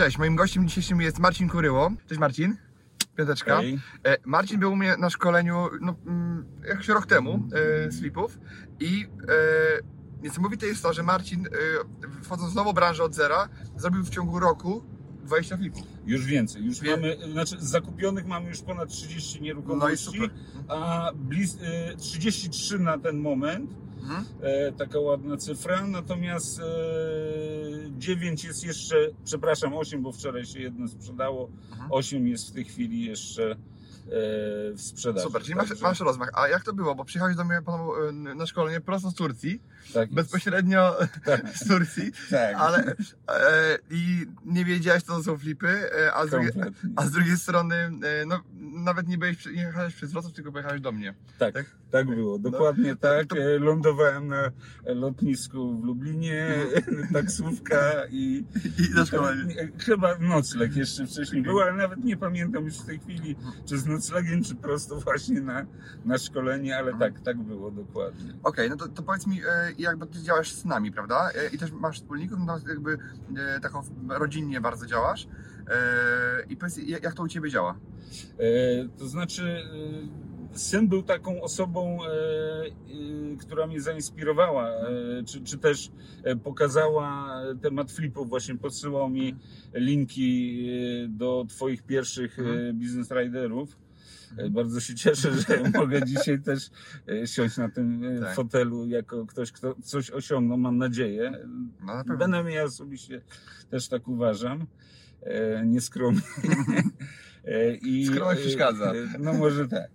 Cześć, moim gościem dzisiejszym jest Marcin Kuryło. Cześć Marcin. Piąteczka. Hej. E, Marcin był u mnie na szkoleniu no, mm, jakiś rok temu e, z flipów i e, niesamowite jest to, że Marcin e, wchodząc w nową branżę od zera zrobił w ciągu roku 20 flipów. Już więcej. Już Wie- mamy, znaczy zakupionych mamy już ponad 30 nieruchomości, No i super. a blis, y, 33 na ten moment. Mhm. E, taka ładna cyfra, natomiast e, 9 jest jeszcze, przepraszam, 8, bo wczoraj się jedno sprzedało. Mhm. 8 jest w tej chwili jeszcze e, w sprzedaży. Super, czyli masz, masz rozmach. A jak to było? Bo przyjechałeś do mnie e, na szkolenie prosto z Turcji, tak bezpośrednio Tak. z Turcji, Tak. ale e, i nie wiedziałeś, co to są flipy, e, a z, drugiej, a z drugiej strony, e, no, nawet nie, byłeś, nie jechałeś przez Wrocław, tylko pojechałeś do mnie. Tak, tak? tak, było, dokładnie tak. to- E, Lądowałem na lotnisku w Lublinie, taksówka i I na szkolenie. E, Chyba nocleg jeszcze wcześniej był, ale nawet nie pamiętam już w tej chwili, czy z noclegiem, czy prosto właśnie na, na szkolenie, ale tak, tak było dokładnie. Okej, no to, to powiedz mi, e, jakby ty działasz z nami, prawda? E, I też masz wspólników, no jakby e, taką rodzinnie bardzo działasz. I powiedz, jak, to u Ciebie działa? To znaczy, syn był taką osobą, która mnie zainspirowała, czy, czy też pokazała temat flipów, właśnie podsyłał mi linki e, do Twoich pierwszych Mhm. business riderów. E, Bardzo się cieszę, że mogę dzisiaj też e, siąść na tym e, Tak. fotelu jako ktoś, kto coś osiągnął, mam nadzieję. No na. Będę ja osobiście też tak uważam. E, nieskromnie. I, Skromność przeszkadza. No może tak.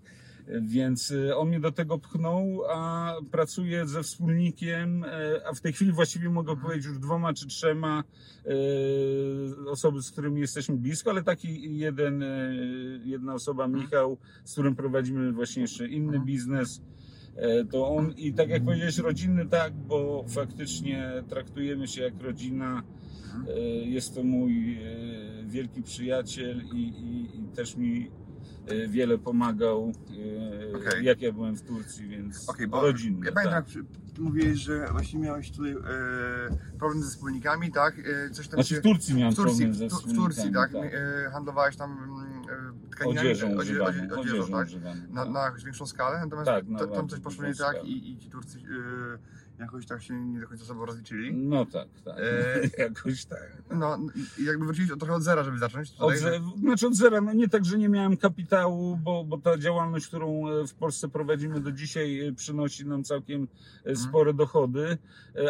Więc e, on mnie do tego pchnął, a pracuję ze wspólnikiem, e, a w tej chwili właściwie mogę Mhm. powiedzieć już dwoma czy trzema e, osoby, z którymi jesteśmy blisko, ale taki jeden, e, jedna osoba, Michał, z którym prowadzimy właśnie jeszcze inny Mhm. biznes. To on i tak jak powiedziałeś, rodzinny tak, bo faktycznie traktujemy się jak rodzina. Mhm. Jest to mój wielki przyjaciel i, i, i też mi wiele pomagał, e, Okej. jak ja byłem w Turcji, więc Okej, bo rodzinny. ja pamiętam, tak. mówiłeś, że właśnie miałeś tutaj e, problem ze wspólnikami, tak? E, coś tam Znaczy się- w Turcji miałem w Turcji, problem ze w, Tu- w Turcji, tak? tak. E, handlowałeś tam mm, e, tkaninami, Odzieżą odzie- używaną, odzie- odzieżą, odzieżą tak? Na, tak. na większą skalę, natomiast Tak, na tam coś poszło nie tak i, i ci Turcy e, jakoś tak się nie do końca sobą rozliczyli. No tak, tak. E, Jakoś tak. No i jakby wrócili od- trochę od zera, żeby zacząć. Od, Tutaj, ze- znaczy od zera, no nie tak, że nie miałem kapitału, bo, bo ta działalność, którą e, w Polsce prowadzimy do dzisiaj e, przynosi nam całkiem e, spore dochody,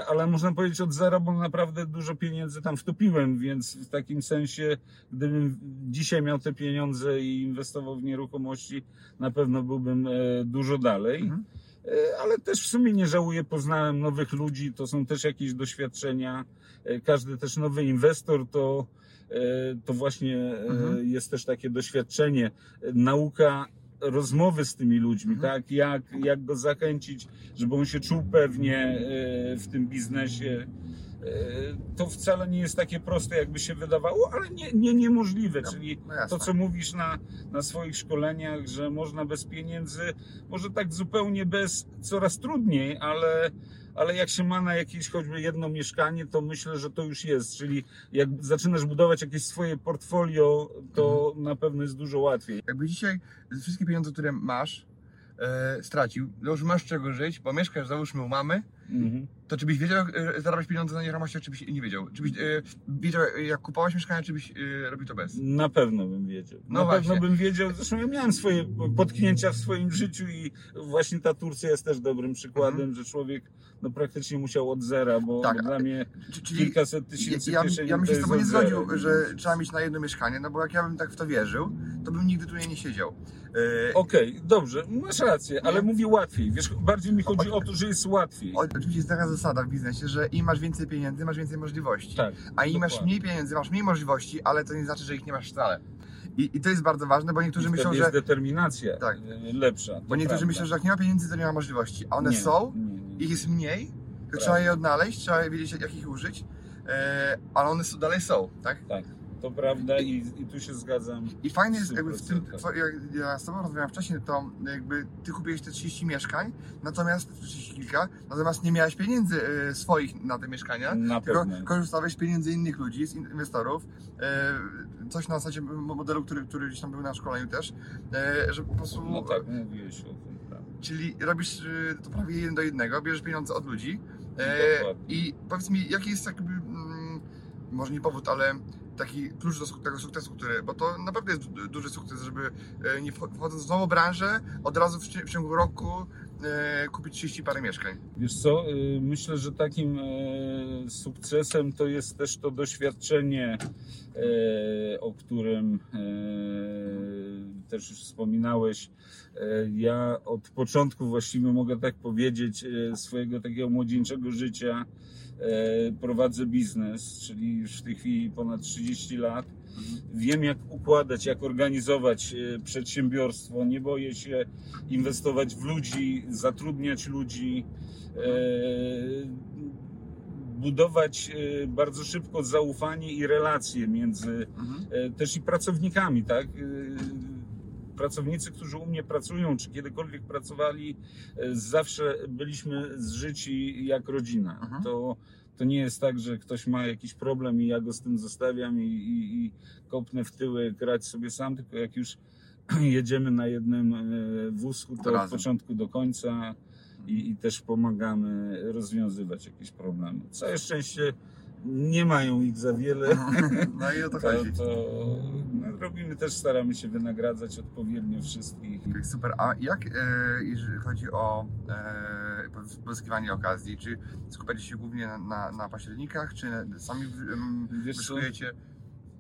ale można powiedzieć od zera, bo naprawdę dużo pieniędzy tam wtopiłem, więc w takim sensie, gdybym dzisiaj miał te pieniądze i inwestował w nieruchomości, na pewno byłbym dużo dalej. Mhm. E, Ale też w sumie nie żałuję, poznałem nowych ludzi, to są też jakieś doświadczenia. E, Każdy też nowy inwestor to, e, to właśnie Mhm. jest też takie doświadczenie, nauka rozmowy z tymi ludźmi, Mhm. tak? Jak, jak go zachęcić, żeby on się czuł pewnie w tym biznesie. E, To wcale nie jest takie proste, jakby się wydawało, ale nie, nie niemożliwe. No, Czyli no to, co mówisz na, na swoich szkoleniach, że można bez pieniędzy, może tak zupełnie bez, coraz trudniej, ale, ale jak się ma na jakieś choćby jedno mieszkanie, to myślę, że to już jest. Czyli jak zaczynasz budować jakieś swoje portfolio, to Mhm. na pewno jest dużo łatwiej. Jakby dzisiaj wszystkie pieniądze, które masz, e, stracił, no już masz czego żyć, bo mieszkasz załóżmy u mamy, Mhm. to czy byś wiedział, jak e, zarabiać pieniądze na nieruchomościach, czy byś nie wiedział? Czy byś e, wiedział, jak kupowałeś mieszkanie, czy byś e, robił to bez? Na pewno bym wiedział. No Na właśnie. pewno bym wiedział. Zresztą ja miałem swoje potknięcia w swoim życiu i właśnie ta Turcja jest też dobrym przykładem, że człowiek no, praktycznie musiał od zera, bo. Tak, dla mnie Czy- Czyli kilkaset tysięcy ja, kieszeni ja bym się z jest tobą nie zera, zgodził, więc- że trzeba mieć na jedno mieszkanie, no bo jak ja bym tak w to wierzył, to bym nigdy tutaj nie siedział. E, Okej, dobrze, masz rację, ale Nie. mówię łatwiej. Wiesz, bardziej mi chodzi o to, że jest łatwiej. o- Oczywiście zaraz zasada w biznesie, że im masz więcej pieniędzy, masz więcej możliwości. Tak. A im masz dokładnie. mniej pieniędzy, masz mniej możliwości, ale to nie znaczy, że ich nie masz wcale. I, i to jest bardzo ważne, bo niektórzy I myślą, wtedy że. jest determinacja Tak. lepsza. Bo niektórzy prawda. myślą, że jak nie ma pieniędzy, to nie ma możliwości. A one Nie, są, nie, nie. ich jest mniej, to Prawda. trzeba je odnaleźć, trzeba wiedzieć, jak ich użyć, e, ale one są, dalej są, tak? Tak, to prawda i, i tu się zgadzam. I fajne jest jakby w tym, 100%. two- jak ja z Tobą rozmawiałem wcześniej, to jakby Ty kupiłeś te 30 mieszkań, natomiast, 30 kilka, natomiast nie miałeś pieniędzy e, swoich na te mieszkania, Na tylko pewno. korzystałeś z pieniędzy innych ludzi, z in- inwestorów, e, coś na zasadzie modelu, który, który gdzieś tam był na szkoleniu też, e, że po prostu, No tak, mówiłeś o tym, prawda. czyli robisz to prawie jeden do jednego, bierzesz pieniądze od ludzi e, i powiedz mi, jaki jest jakby, mm, może nie powód, ale taki klucz do tego sukcesu, który, bo to naprawdę jest du- duży sukces, żeby e, nie wcho- wchodząc w nową branżę, od razu w, w ciągu roku e, kupić 30 parę mieszkań. Wiesz co, y, myślę, że takim e, sukcesem to jest też to doświadczenie, e, o którym e, też już wspominałeś. E, Ja od początku właściwie mogę tak powiedzieć e, swojego takiego młodzieńczego życia e, prowadzę biznes, czyli już w tej chwili ponad 30 lat. Wiem, jak układać, jak organizować e, przedsiębiorstwo. Nie boję się inwestować w ludzi, zatrudniać ludzi, e, budować e, bardzo szybko zaufanie i relacje między e, też i pracownikami, tak? Pracownicy, którzy u mnie pracują, czy kiedykolwiek pracowali, e, zawsze byliśmy zżyci jak rodzina. Mhm. To, to nie jest tak, że ktoś ma jakiś problem i ja go z tym zostawiam i, i, i kopnę w tyłek, grać sobie sam, tylko jak już jedziemy na jednym e, wózku, To to od razem. początku do końca i, i też pomagamy rozwiązywać jakieś problemy. Całe szczęście nie mają ich za wiele. No i o to To, to robimy też, staramy się wynagradzać odpowiednio wszystkich. Super. A jak, e, jeżeli chodzi o e, pozyskiwanie okazji, czy skupiacie się głównie na, na, na pośrednikach, czy sami wyszukujecie?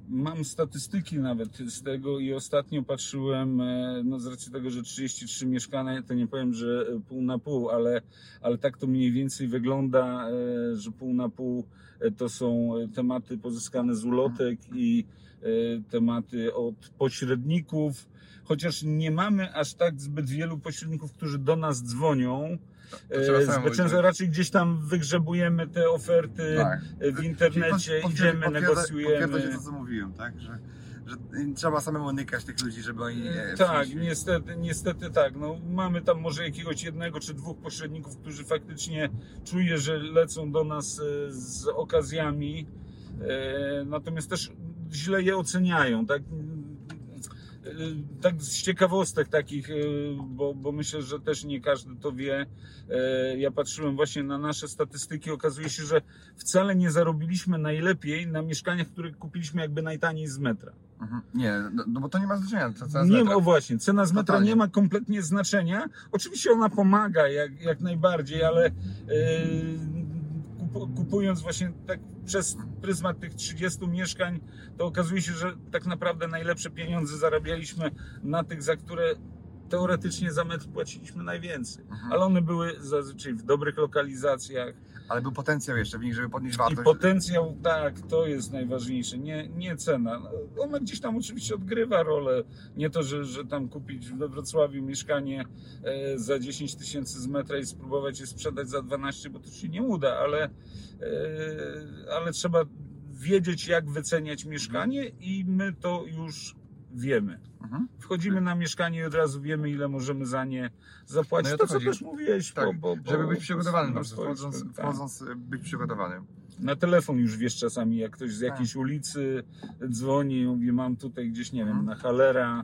Mam statystyki nawet z tego i ostatnio patrzyłem, e, no z racji tego, że 33 mieszkania, to nie powiem, że pół na pół, ale, ale tak to mniej więcej wygląda, e, że pół na pół e, to są tematy pozyskane z ulotek i tematy od pośredników, chociaż nie mamy aż tak zbyt wielu pośredników, którzy do nas dzwonią. To trzeba E, często iść. raczej gdzieś tam wygrzebujemy te oferty Tak. w internecie, Czyli idziemy, potwierdza- negocjujemy. Potwierdzacie to, co mówiłem, tak? Że, że trzeba samemu nykać tych ludzi, żeby oni... Tak, niestety, niestety tak. No, mamy tam może jakiegoś jednego czy dwóch pośredników, którzy faktycznie czuję, że lecą do nas e, z okazjami, e, natomiast też źle je oceniają, tak? E, Tak z ciekawostek takich, e, bo, bo myślę, że też nie każdy to wie. E, Ja patrzyłem właśnie na nasze statystyki. Okazuje się, że wcale nie zarobiliśmy najlepiej na mieszkaniach, które kupiliśmy jakby najtaniej z metra. Mhm. Nie, no, no bo to nie ma znaczenia. Co Nie ma, właśnie, cena z metra Totalnie. nie ma kompletnie znaczenia. Oczywiście ona pomaga jak, jak najbardziej, ale yy, kupując właśnie tak przez pryzmat tych 30 mieszkań, to okazuje się, że tak naprawdę najlepsze pieniądze zarabialiśmy na tych, za które teoretycznie za metr płaciliśmy najwięcej. Mhm. Ale one były zazwyczaj w dobrych lokalizacjach, Ale był potencjał jeszcze w nich, żeby podnieść i wartość. potencjał, tak, to jest najważniejsze, nie, nie cena. Ona gdzieś tam oczywiście odgrywa rolę. Nie to, że, że tam kupić we Wrocławiu mieszkanie e, za 10 tysięcy z metra i spróbować je sprzedać za 12, bo to się nie uda, ale, e, ale trzeba wiedzieć, jak wyceniać mieszkanie i my to już wiemy. Mhm. Wchodzimy na mieszkanie i od razu wiemy, ile możemy za nie zapłacić. No to, to co też mówiłeś, Tak, bo, bo, bo, Żeby być przygotowanym, wchodząc, tak. wchodząc y, być przygotowanym. Na telefon już wiesz czasami, jak ktoś z Tak. jakiejś ulicy dzwoni mówi, mam tutaj gdzieś, nie Mhm. wiem, na Halera, e,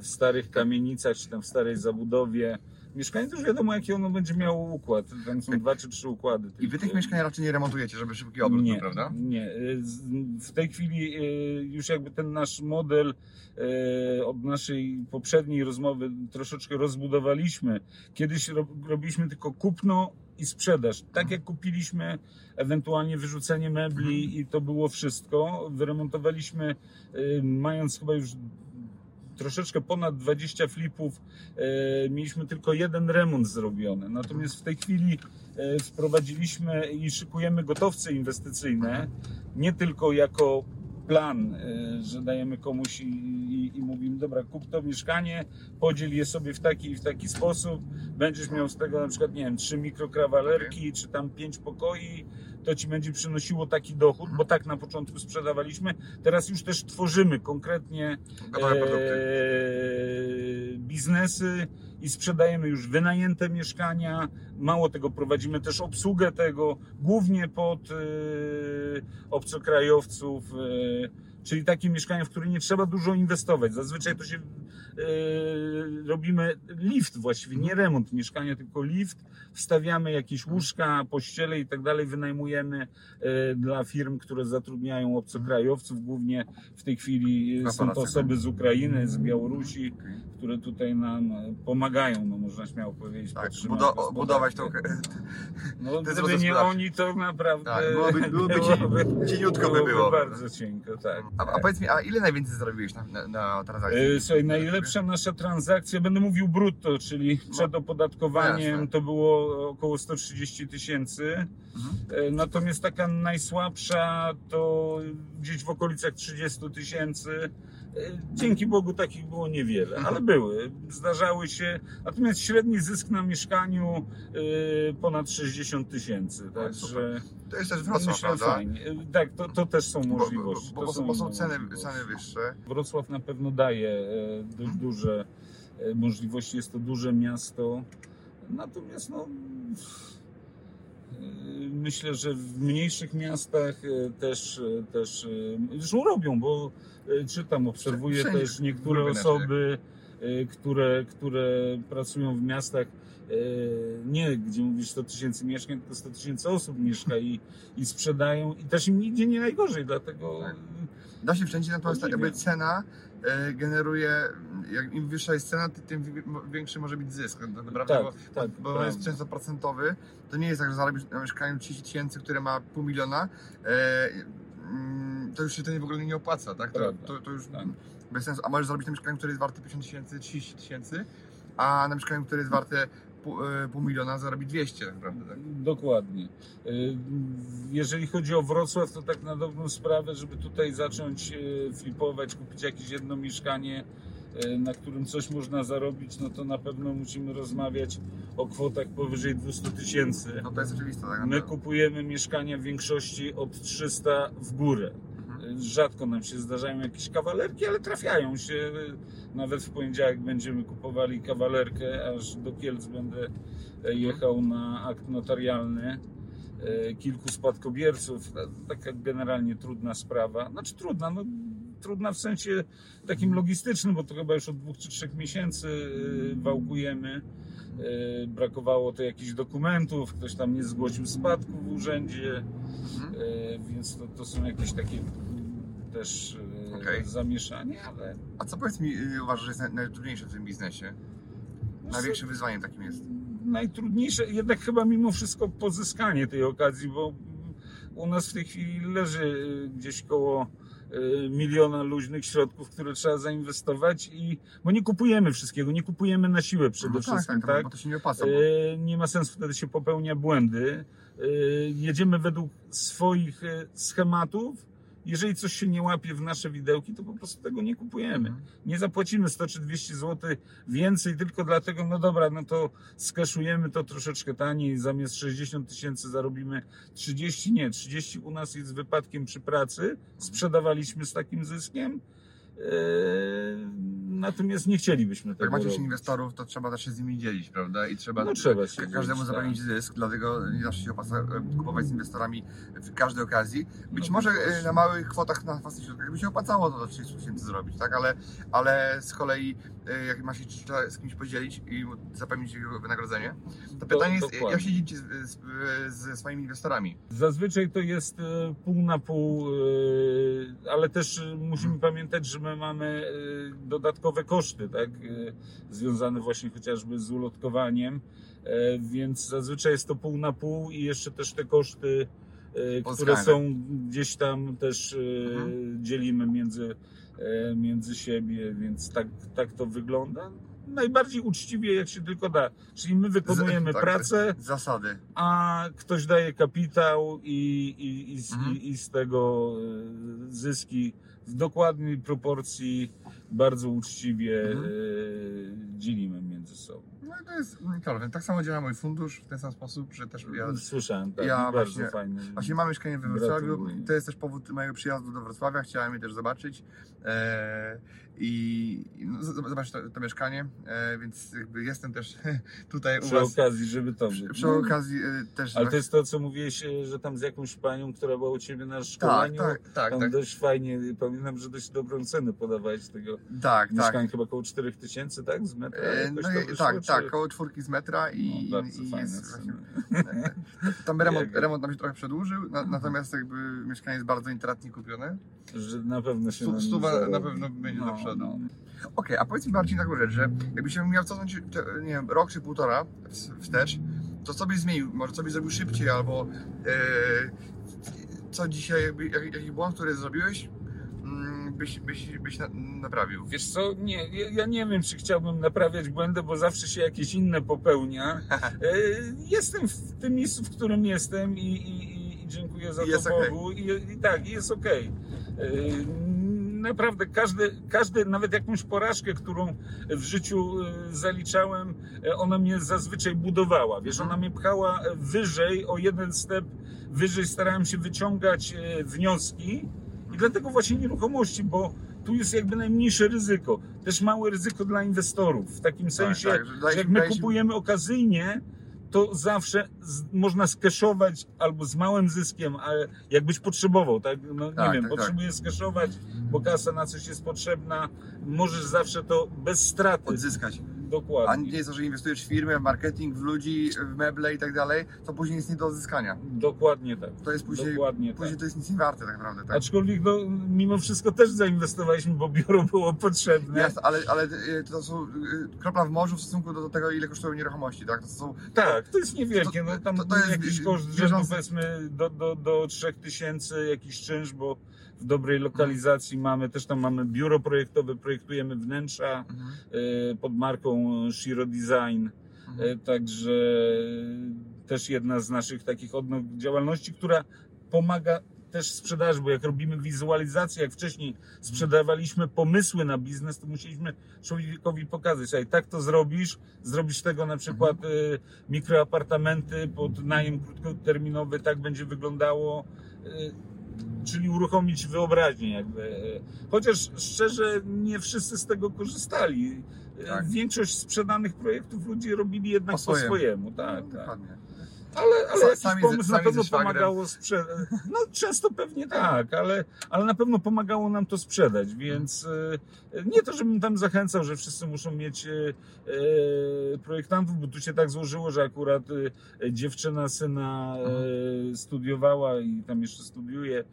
w starych kamienicach, czy tam w starej zabudowie. Mieszkanie to już wiadomo, jaki ono będzie miało układ. Tam są dwa czy trzy układy. I wy tych mieszkań raczej nie remontujecie, żeby szybki obrót nie, był, prawda? Nie. W tej chwili e, już jakby ten nasz model e, od naszej poprzedniej rozmowy troszeczkę rozbudowaliśmy. Kiedyś ro- robiliśmy tylko kupno i sprzedaż. Tak jak kupiliśmy, ewentualnie wyrzucenie mebli i to było wszystko. Wyremontowaliśmy, e, mając chyba już troszeczkę ponad 20 flipów. E, mieliśmy tylko jeden remont zrobiony. Natomiast w tej chwili e, wprowadziliśmy i szykujemy gotowce inwestycyjne, nie tylko jako plan, e, że dajemy komuś i, i, i mówimy, dobra, kup to mieszkanie, podziel je sobie w taki i w taki sposób, będziesz miał z tego na przykład, nie wiem, trzy mikrokrawalerki, czy tam pięć pokoi, to ci będzie przynosiło taki dochód, bo tak na początku sprzedawaliśmy. Teraz już też tworzymy konkretnie e, biznesy i sprzedajemy już wynajęte mieszkania. Mało tego, prowadzimy też obsługę tego, głównie pod e, obcokrajowców, e, czyli takie mieszkania, w które nie trzeba dużo inwestować. Zazwyczaj to się robimy lift właściwie, nie remont mieszkania, tylko lift. Wstawiamy jakieś łóżka, pościele i tak dalej, wynajmujemy e, dla firm, które zatrudniają obcokrajowców. Głównie w tej chwili e, są to Korporacje, osoby z Ukrainy, z Białorusi, Okej. które tutaj nam pomagają, no można śmiało powiedzieć. Tak, budo- budować tą... No, gdyby nie oni, to naprawdę Tak, byłoby- byłoby cie- cieniutko by było. bardzo cienko, tak. A, a powiedz mi, a ile najwięcej zarobiłeś na, na, na transakcji? Słuchaj, najlepsza nasza transakcja, będę mówił brutto, czyli przed opodatkowaniem to było około 130 tysięcy. Mhm. E, Natomiast taka najsłabsza to gdzieś w okolicach 30 tysięcy. E, Dzięki Bogu takich było niewiele, Mhm. ale były. Zdarzały się. Natomiast średni zysk na mieszkaniu e, ponad 60 tysięcy. Oj, Także To jest też Wrocław, myślę prawda? fajnie. E, Tak, to, to też są Bo, bo, możliwości. bo, to bo, są, bo są ceny, ceny wyższe. Wrocław na pewno daje e, dość duże możliwości, jest to duże miasto. Natomiast no, myślę, że w mniejszych miastach e, też, e, też zresztą robią, bo czytam, obserwuję Wszędzie też niektóre osoby, które, które pracują w miastach nie gdzie mówisz 100 tysięcy mieszkań, tylko 100 tysięcy osób mieszka i, i sprzedają i też im nigdzie nie najgorzej, dlatego Tak. Da się wszędzie, natomiast Możliwe. jakby cena generuje, jak im wyższa jest cena, ty- tym wi- większy może być zysk. Tak naprawdę, tak, bo, tak, bo on jest często procentowy. To nie jest tak, że zarobisz na mieszkaniu 30 tysięcy, które ma pół miliona. E, mm, to już się to w ogóle nie opłaca, tak? To, to, to już Tak. bez sensu. A możesz zrobić na mieszkaniu, które jest warte 50 tysięcy, 30 tysięcy, a na mieszkaniu, które jest warte pół, e, pół miliona, zarobi 200 tak naprawdę. Tak? Dokładnie. Y, Jeżeli chodzi o Wrocław, to tak na dobrą sprawę, żeby tutaj zacząć y, flipować, kupić jakieś jedno mieszkanie, na którym coś można zarobić, no to na pewno musimy rozmawiać o kwotach powyżej 200 tysięcy. No to jest oczywiste, tak? My kupujemy mieszkania w większości od 300 w górę. Rzadko nam się zdarzają jakieś kawalerki, ale trafiają się. Nawet w poniedziałek będziemy kupowali kawalerkę, aż do Kielc będę jechał na akt notarialny. E, Kilku spadkobierców. Ta- Taka generalnie trudna sprawa. Znaczy trudna, no trudna w sensie takim logistycznym, bo to chyba już od dwóch czy trzech miesięcy e, wałkujemy. E, Brakowało to jakichś dokumentów, ktoś tam nie zgłosił spadku w urzędzie. Mhm. Więc to, to są jakieś takie też e, Okej. zamieszanie, ale A co powiedz mi, y, uważasz, że jest naj- najtrudniejsze w tym biznesie? Największym wyzwaniem takim jest. najtrudniejsze jednak chyba mimo wszystko pozyskanie tej okazji, bo u nas w tej chwili leży e, gdzieś koło e, miliona luźnych środków, które trzeba zainwestować i bo nie kupujemy wszystkiego, nie kupujemy na siłę przede No tak, wszystkim, tak, tak? bo to się nie opłaca. Bo... Nie ma sensu, wtedy się popełnia błędy. Jedziemy według swoich schematów. Jeżeli coś się nie łapie w nasze widełki, to po prostu tego nie kupujemy. Nie zapłacimy 100 czy 200 zł więcej tylko dlatego, no dobra, no to skeszujemy to troszeczkę taniej, zamiast 60 tysięcy zarobimy 30, nie, 30 u nas jest wypadkiem przy pracy, sprzedawaliśmy z takim zyskiem, natomiast nie chcielibyśmy tego Jak macie się robić. inwestorów, to trzeba też się z nimi dzielić, prawda? I trzeba, No trzeba się ka- dzielić, każdemu tak. zapewnić zysk, dlatego nie zawsze się opłaca e, kupować z inwestorami w każdej okazji. Być No może e, na małych kwotach, na własnych środkach by się opłacało to do 30 tysięcy zrobić, tak? Ale, ale z kolei e, jak ma się trzeba z kimś podzielić i zapewnić jego wynagrodzenie, to pytanie jest, jak się dzielicie z, swoimi inwestorami? Zazwyczaj to jest pół na pół, ale też musimy pamiętać, że my mamy e, dodatkowe koszty, tak, e, związane właśnie chociażby z ulotkowaniem, e, więc zazwyczaj jest to pół na pół i jeszcze też te koszty które są gdzieś tam też Mhm. dzielimy między, między siebie, więc tak, tak to wygląda. Najbardziej uczciwie jak się tylko da. Czyli my wykonujemy Z- tak, pracę, Zasady. a ktoś daje kapitał i, i, i, z- Mhm. i, i z tego e, zyski w dokładnej proporcji bardzo uczciwie Mhm. e, dzielimy między sobą. No i to jest unikalne. Tak samo działa mój fundusz w ten sam sposób, że też ja Słyszałem, tak, ja właśnie- fajny. Właśnie mam mieszkanie we Wrocławiu. To jest też powód mojego przyjazdu do Wrocławia. Chciałem je też zobaczyć. E, I no, zobaczyć to, to mieszkanie. E, więc jakby jestem też tutaj u Przy Was. okazji, żeby to Przy, przy okazji e, też. Ale to jest to, co mówiłeś, e, że tam z jakąś panią, która była u ciebie na tak, szkoleniu. tak, tak, tam tak, dość fajnie, pamiętam, że dość dobrą cenę podawałeś tego tak, tak. mieszkania, chyba około 4000 tysięcy, tak? Z metra? Jakoś No wyszło, tak, czy- tak, koło czwórki z metra i, no, bardzo i jest właśnie, tam remont, remont nam się trochę przedłużył, na, natomiast jakby mieszkanie jest bardzo intratnie kupione. Że na pewno się stuwa na pewno będzie do przodu. no. Okej, a powiedz mi bardziej taką rzecz, że jakbyś miał cofnąć, te- nie wiem, rok czy półtora wstecz, to co byś zmienił? Może co byś zrobił szybciej, albo e, co dzisiaj, jakby, jak- jaki błąd, który zrobiłeś, mm, byś, byś, byś na, naprawił? Wiesz co, nie, ja, ja nie wiem, czy chciałbym naprawiać błędy, bo zawsze się jakieś inne popełnia. E, Jestem w tym miejscu, w którym jestem i, i, i- dziękuję za I to. Bogu. I, I tak, jest okej. E, Naprawdę, każdy, każdy, nawet jakąś porażkę, którą w życiu e, zaliczałem, e, ona mnie zazwyczaj budowała. Wiesz, ona mnie pchała wyżej, o jeden step wyżej starałem się wyciągać e, wnioski i dlatego właśnie nieruchomości, bo tu jest jakby najmniejsze ryzyko. Też małe ryzyko dla inwestorów, w takim sensie, tak, że dajesz- że jak my kupujemy okazyjnie, to zawsze z, można skeszować albo z małym zyskiem, ale jakbyś potrzebował, tak? No, nie Tak, wiem, tak, tak. potrzebujesz skeszować, bo kasa na coś jest potrzebna, możesz zawsze to bez straty. Odzyskać. A Dokładnie. nie jest to, że inwestujesz w firmę, w marketing, w ludzi, w meble i tak dalej, to później jest nie do odzyskania. Dokładnie tak. To jest później, Dokładnie później tak. to jest nic nie warte tak naprawdę. Tak? Aczkolwiek no, mimo wszystko też zainwestowaliśmy, bo biuro było potrzebne. Jasne, ale, ale y, to są y, kropla w morzu w stosunku do, tego, ile kosztują nieruchomości, tak? To są Tak, to jest niewielkie. To- No, tam to- to jest jakiś koszt rzędu bieżący- powiedzmy do, do, do 3000 jakiś czynsz, bo w dobrej lokalizacji mamy, też tam mamy biuro projektowe, projektujemy wnętrza Mhm. e, pod marką Shiro Design. Mhm. E, Także też jedna z naszych takich odnóg działalności, która pomaga też sprzedaży, bo jak robimy wizualizację, jak wcześniej sprzedawaliśmy pomysły na biznes, to musieliśmy człowiekowi pokazać, słuchaj, tak to zrobisz, zrobisz tego na przykład Mhm. y, mikroapartamenty pod najem krótkoterminowy, tak będzie wyglądało, czyli uruchomić wyobraźnię jakby. Chociaż szczerze nie wszyscy z tego korzystali. Tak. Większość sprzedanych projektów ludzie robili jednak Po po swojemu. swojemu, tak, tak. Dokładnie. Ale, ale jakiś sami pomysł na sami pewno ze szwagrem. pomagało sprzedać. No często pewnie tak, ale, ale na pewno pomagało nam to sprzedać, więc e, nie to, żebym tam zachęcał, że wszyscy muszą mieć e, e, projektantów, bo tu się tak złożyło, że akurat dziewczyna syna e, studiowała i tam jeszcze studiuje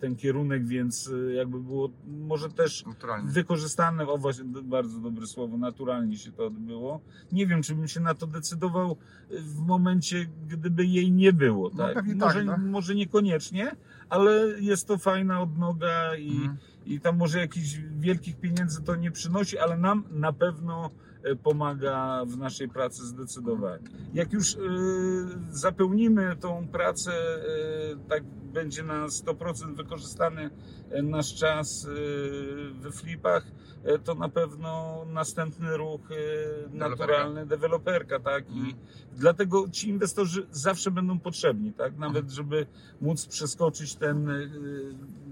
ten kierunek, więc jakby było może też Naturalnie. wykorzystane, o właśnie, bardzo dobre słowo, naturalnie się to odbyło. Nie wiem, czy bym się na to decydował w momencie, gdyby jej nie było. No, Tak? może, tak, no. może niekoniecznie, ale jest to fajna odnoga i, Mhm. i tam może jakichś wielkich pieniędzy to nie przynosi, ale nam na pewno pomaga w naszej pracy zdecydowanie. Jak już e, zapełnimy tą pracę, e, tak będzie na 100% wykorzystany e, nasz czas e, we flipach, e, to na pewno następny ruch e, naturalny deweloperka, tak? I Mhm. dlatego ci inwestorzy zawsze będą potrzebni, tak? Nawet żeby móc przeskoczyć ten, e,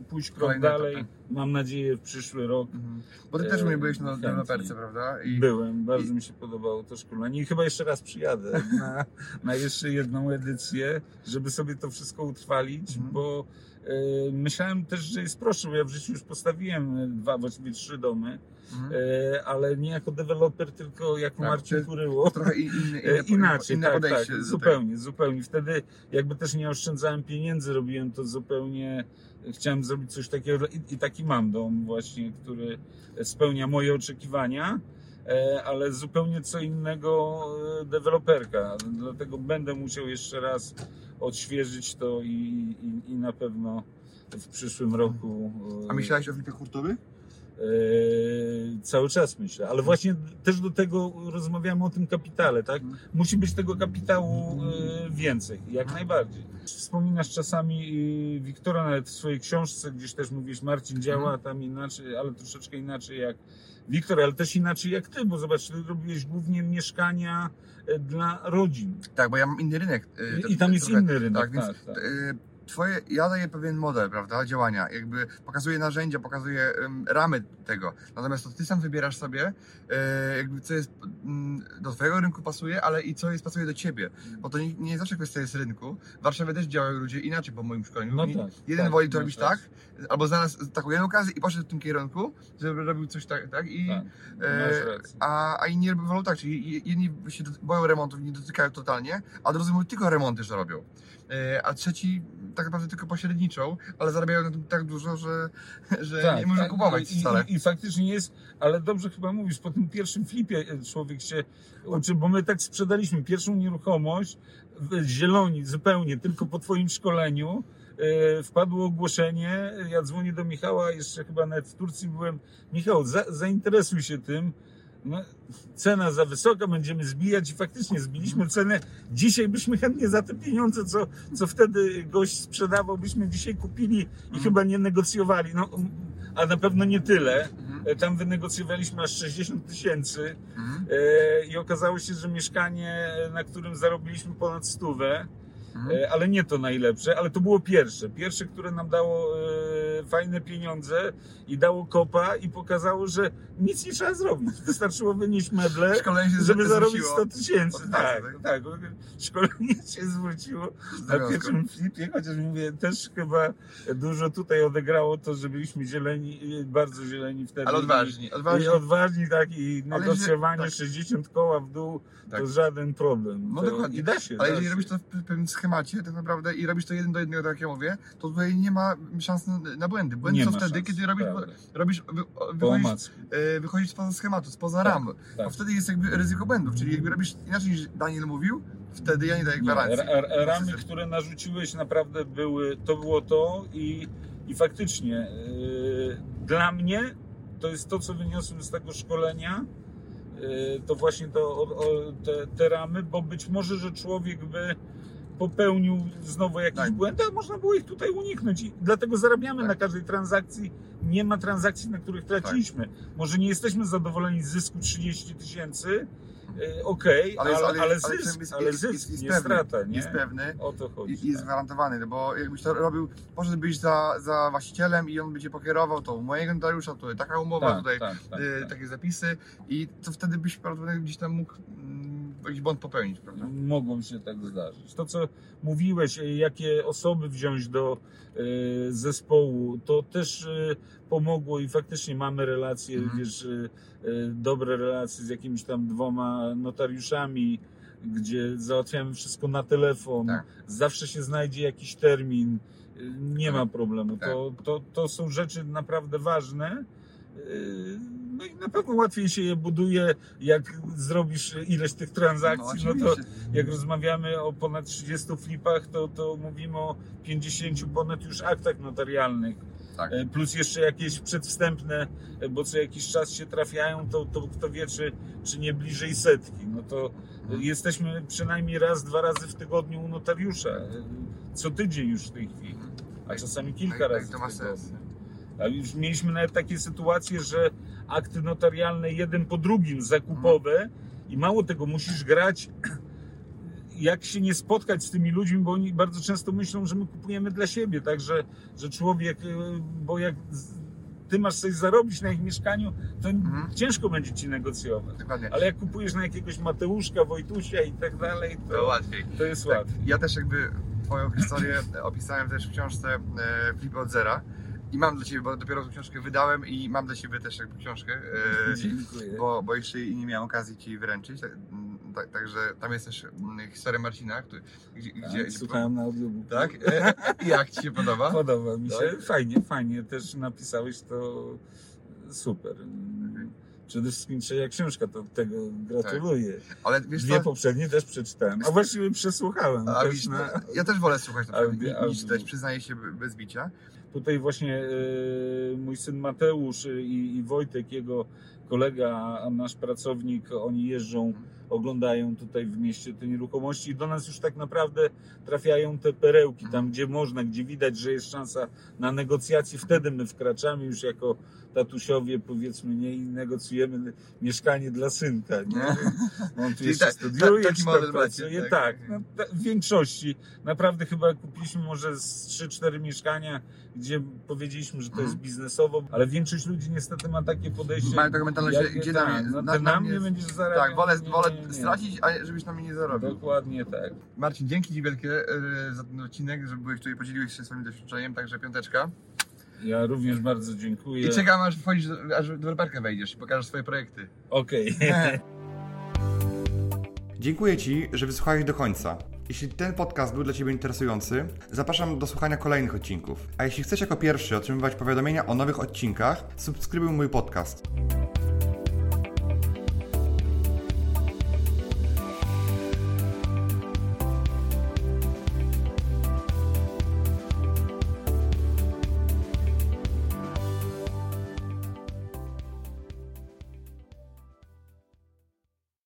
pójść krok Kolejny dalej, tak. Mam nadzieję w przyszły rok. Mhm. Bo ty też u mnie byłeś na deweloperce, prawda? I Byłem, bardzo i- mi się podobało to szkolenie i chyba jeszcze raz przyjadę na, na jeszcze jedną edycję, żeby sobie to wszystko utrwalić, Mhm. bo e, myślałem też, że jest prostsze, bo ja w życiu już postawiłem e, dwa, właściwie trzy domy, Mhm. e, ale nie jako deweloper, tylko jako Tak, Marcin Kuryło. Trochę E, Inaczej, inne tak, tak, tego. zupełnie, zupełnie. Wtedy jakby też nie oszczędzałem pieniędzy, robiłem to zupełnie, chciałem zrobić coś takiego i, taki mam dom właśnie, który spełnia moje oczekiwania, e, ale zupełnie co innego deweloperka. Dlatego będę musiał jeszcze raz odświeżyć to i, i, i na pewno w przyszłym roku. A myślałeś o flipie hurtowy? E, cały czas myślę, ale właśnie też do tego rozmawiamy o tym kapitale, tak? Mhm. Musi być tego kapitału e, więcej, jak najbardziej. Wspominasz czasami e, Wiktora nawet w swojej książce, gdzieś też mówisz, Marcin działa tam inaczej, ale troszeczkę inaczej jak Wiktor, ale też inaczej jak ty, bo zobacz, ty robiłeś głównie mieszkania dla rodzin. Tak, bo ja mam inny rynek. I tam jest inny rynek, Tak, tak, tak. Twoje, ja daję pewien model, prawda, działania. Jakby pokazuję narzędzia, pokazuję ym, ramy tego. Natomiast to ty sam wybierasz sobie, y, jakby co jest mm, do twojego rynku pasuje, ale i co jest pasuje do ciebie. Bo to nie, nie zawsze kwestia jest rynku. W Warszawie też działają ludzie inaczej po moim szkoleniu. No tak, Jeden tak, woli to masz robić rację. tak, albo znalazł taką jedną okazję i poszedł w tym kierunku, żeby robił coś tak, tak i Tak, E, a, a inni robią tak, czyli jedni się boją remontów, nie dotykają totalnie, a drudzy mówią tylko remonty, że robią. E, A trzeci tak naprawdę tylko pośredniczą, ale zarabiają na tym tak dużo, że, że nie można kupować i, wcale. i, I faktycznie jest, ale dobrze chyba mówisz, po tym pierwszym flipie e, człowiek się uczy, bo my tak sprzedaliśmy pierwszą nieruchomość w Zieloni zupełnie, tylko po twoim szkoleniu. E, Wpadło ogłoszenie, ja dzwonię do Michała, jeszcze chyba nawet w Turcji byłem. Michał, za, zainteresuj się tym. No, cena za wysoka, będziemy zbijać i faktycznie zbiliśmy cenę. Dzisiaj byśmy chętnie za te pieniądze, co, co wtedy gość sprzedawał, byśmy dzisiaj kupili i chyba nie negocjowali. No, a na pewno nie tyle. Mhm. E, Tam wynegocjowaliśmy aż 60 tysięcy Mhm. e, i okazało się, że mieszkanie, na którym zarobiliśmy ponad stówę, Mhm. e, ale nie to najlepsze, ale to było pierwsze. Pierwsze, które nam dało fajne pieniądze i dało kopa i pokazało, że nic nie trzeba zrobić. Wystarczyło wynieść meble, żeby zarobić zwróciło. 100 tysięcy. Tak, razu, tak. Szkolenie się zwróciło na pierwszym flipie, chociaż mówię, też chyba dużo tutaj odegrało to, że byliśmy zieleni, bardzo zieleni wtedy. Ale odważni, odważni. i odważni, tak, i negocjowanie tak. 60 koła w dół Tak. to żaden problem. No to, dokładnie. I da się. Ale da jeżeli się. robisz to w pewnym schemacie, tak naprawdę, i robisz to jeden do jednego, tak jak ja mówię, to tutaj nie ma szans na, na błędy. Błędy Nie są wtedy, szans, kiedy robisz, prawda. robisz wy, wychodzisz, e, wychodzisz spoza schematu, spoza Tak, ram. tak. Bo wtedy jest jakby ryzyko błędów, czyli jakby robisz inaczej niż Daniel mówił, wtedy ja nie daję Nie, gwarancji. ra- ra- ramy, które narzuciłeś naprawdę były, to było to i, i faktycznie yy, dla mnie to jest to, co wyniosłem z tego szkolenia, yy, to właśnie to, o, o, te, te ramy, bo być może, że człowiek by popełnił znowu jakieś Tak. błędy, a można było ich tutaj uniknąć i dlatego zarabiamy Tak. na każdej transakcji. Nie ma transakcji, na których traciliśmy. Może nie jesteśmy zadowoleni z zysku 30 tysięcy, yy, okej, ale, ale, ale, zysk, jest- ale zysk, jest- jest nie pewny, strata, nie? Jest pewny O to chodzi. i jest tak. gwarantowany, no bo jakbyś to robił, poszedłbyś za, za właścicielem i on by cię pokierował, to u mojego notariusza, to taka umowa, tak, tutaj tak, tak, y, tak. takie zapisy i to wtedy byś prawdopodobnie gdzieś tam mógł mm, jakiś błąd popełnić, prawda? Mogą się tak zdarzyć. To, co mówiłeś, e, jakie osoby wziąć do e, zespołu, to też e, pomogło i faktycznie mamy relacje, Mhm. wiesz, dobre relacje z jakimiś tam dwoma notariuszami, gdzie załatwiamy wszystko na telefon, Tak. zawsze się znajdzie jakiś termin, nie ma problemu. Tak. To, to, to są rzeczy naprawdę ważne. No i na pewno łatwiej się je buduje, jak zrobisz ileś tych transakcji, no, to oczywiście. jak rozmawiamy o ponad 30 flipach, to, to mówimy o 50 ponad już aktach notarialnych. Tak. E, Plus jeszcze jakieś przedwstępne, e, bo co jakiś czas się trafiają, to, to kto wie, czy, czy nie bliżej setki. No to Mhm. jesteśmy przynajmniej raz, dwa razy w tygodniu u notariusza. e, Co tydzień już w tej chwili. A czasami kilka Tak, tak, razy to ma sens. A już mieliśmy nawet takie sytuacje, że akty notarialne jeden po drugim zakupowe i mało tego, musisz grać jak się nie spotkać z tymi ludźmi, bo oni bardzo często myślą, że my kupujemy dla siebie, tak, że, człowiek, y, bo jak ty masz coś zarobić na ich mieszkaniu, to Mhm. ciężko będzie ci negocjować. Dokładnie. Ale jak kupujesz na jakiegoś Mateuszka, Wojtusia i tak dalej, To to, łatwiej. to jest Tak, łatwiej. ja też jakby twoją historię opisałem też w książce e, Flip od zera i mam dla ciebie, bo dopiero tą książkę wydałem i mam dla ciebie też jakby książkę, e, Dziękuję. bo, bo jeszcze nie miałem okazji ci wręczyć, tak, tak, także tam jest też mm, historia Marcina, który, gdzie, Tak, gdzie Słuchałem na audiobooku. tak? E, jak ci się podoba? Podoba mi się. Tak? Fajnie, fajnie też napisałeś to super. Przede wszystkim trzecia książka, to tego gratuluję. Ale wiesz Dwie co? poprzednie też przeczytałem, a właściwie przesłuchałem. A, też na, ja też wolę słuchać na Audio- niż czytać, przyznaję się be- bez bicia. Tutaj właśnie e, mój syn Mateusz e, i, Wojtek, jego kolega, nasz pracownik, oni jeżdżą, oglądają tutaj w mieście te nieruchomości i do nas już tak naprawdę trafiają te perełki, tam gdzie można, gdzie widać, że jest szansa na negocjacje, wtedy my wkraczamy już jako tatusiowie, powiedzmy, nie i negocjujemy mieszkanie dla synka, nie? On tu jeszcze ta- studiuje, ta- taki czy model tam macie, pracuje. tak. Tak, no, ta- w większości. Naprawdę chyba kupiliśmy może z 3-4 mieszkania, gdzie powiedzieliśmy, że to Mhm. jest biznesowo, ale większość ludzi niestety ma takie podejście. Mają taką mentalność, że gdzie tak, na mnie, no, na, ty na na mnie będziesz zarabiał. Tak, wolę, wolę nie, nie. stracić, a żebyś na mnie nie zarobił. Dokładnie tak. Marcin, dzięki Ci wielkie y, za ten odcinek, że byłeś tutaj, podzieliłeś się swoim doświadczeniem, także piąteczka. Ja również bardzo dziękuję. I czekam aż wchodzisz, aż w deweloperkę wejdziesz i pokażesz swoje projekty. Okej. Dziękuję Ci, że wysłuchałeś do końca. Jeśli ten podcast był dla Ciebie interesujący, zapraszam do słuchania kolejnych odcinków. A jeśli chcesz jako pierwszy otrzymywać powiadomienia o nowych odcinkach, subskrybuj mój podcast.